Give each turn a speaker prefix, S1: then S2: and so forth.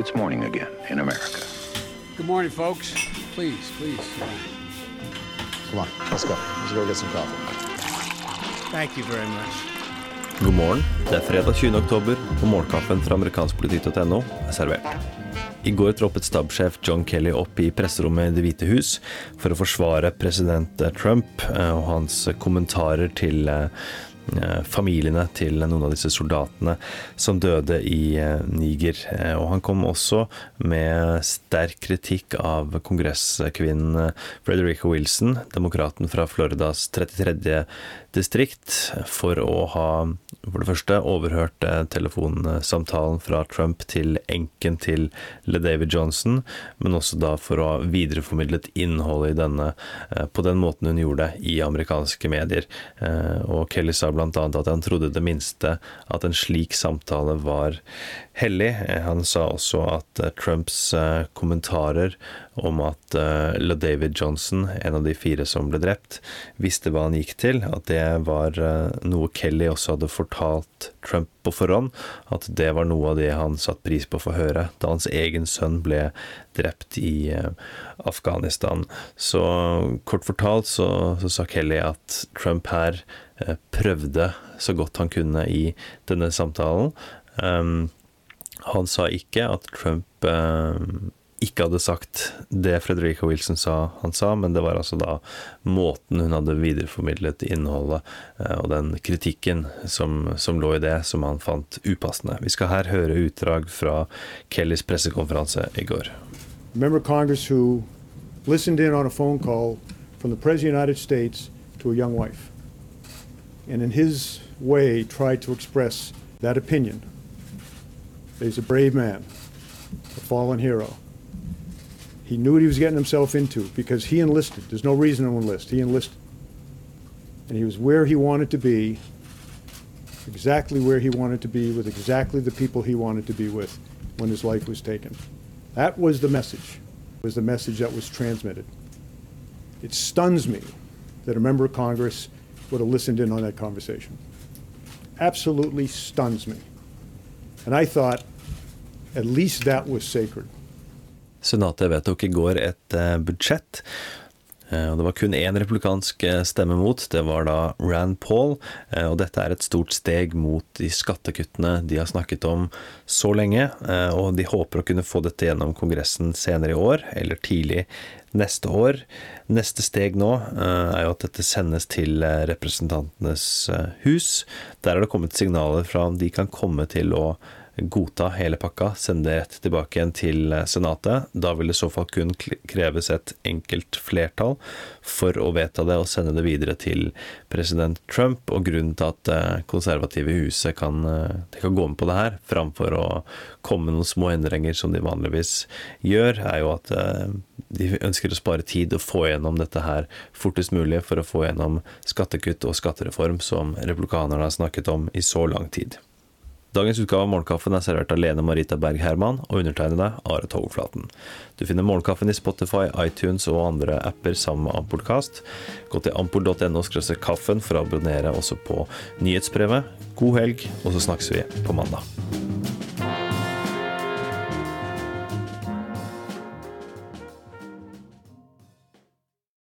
S1: it's morning again in America.
S2: Good morning, folks. Please, please.
S3: Come on, let's go. Let's go get some coffee.
S2: Thank you very much.
S4: God morgen. Det er fredag 20. oktober, og morgenkaffen fra amerikanskpolitikk.no er servert. I går troppet stabssjef John Kelly opp i presserommet i Det hvite hus for å forsvare president Trump eh, og hans kommentarer til eh, Eh, familiene til noen av disse soldatene som døde i eh, Niger. Eh, og han kom også med sterk kritikk av kongresskvinnen Frederica Wilson, demokraten fra Floridas 33. distrikt, for å ha for det første overhørt telefonsamtalen fra Trump til enken til LeDavid Johnson, men også da for å ha videreformidlet innholdet i denne på den måten hun gjorde i amerikanske medier. Og Kelly sa bl.a. at han trodde det minste at en slik samtale var hellig. Han sa også at eh, Trumps eh, kommentarer om at uh, LaDavid Johnson, en av de fire som ble drept, visste hva han gikk til, at det var noe Kelly også hadde fortalt Trump på forhånd, at det var noe av det han satte pris på å få høre da hans egen sønn ble drept i Afghanistan. Så kort fortalt så, så sa Kelly at Trump her prøvde så godt han kunne i denne samtalen. Um, han sa ikke at Trump um, ikke hadde sagt det Frederica Wilson sa han sa, men det var altså da måten hun hadde videreformidlet innholdet uh, og den kritikken som, som, lå i det, som han fant upassende. Vi skal her høre utdrag fra Kellys pressekonferanse i går.
S5: Member Congress who listened in on a phone call from the President of the United States to a young wife and in his way tried to express that opinion. He's a brave man, a fallen hero. He knew what he was getting himself into because he enlisted. There's no reason to enlist. He enlisted. And he was where he wanted to be, exactly where he wanted to be, with exactly the people he wanted to be with when his life was taken. That was the message, It was the message that was transmitted. It stuns me that a member of Congress would have listened in on that conversation. Absolutely stuns me. And I thought at least that was sacred.
S4: Senatet vedtok i går et uh, budsjett. Uh, og Det var kun én republikansk eh, stemme mot, det var da Rand Paul. Og dette er et stort steg mot de skattekuttene de har snakket om så lenge. Og de håper å kunne få dette gjennom Kongressen senere i år, eller tidlig neste år. Neste steg nå eh, er jo at dette sendes til eh, Representantenes eh, hus. Der er det kommet signaler fra om de kan komme til å godta hele pakka, sende det rett tilbake igjen til Senatet. Da vil det i så fall kun kreves et enkelt flertall for å vedta det og sende det videre til president Trump. Og grunnen til at konservative i huset kan, kan gå med på det her, framfor å komme noen små endringer som de vanligvis gjør, er jo at de ønsker å spare tid og få gjennom dette her fortest mulig for å få gjennom skattekutt og skattereform som republikanerne har snakket om i så lang tid. Dagens utgave av Morgenkaffen er servert av Lene Marita Berg Herman og undertegnede Are Togflaten. Du finner Morgenkaffen i Spotify, iTunes og andre apper sammen med Ampolkast. Gå til ampol.no kaffen for å abonnere også på nyhetsbrevet. God helg, og så snakkes vi på mandag.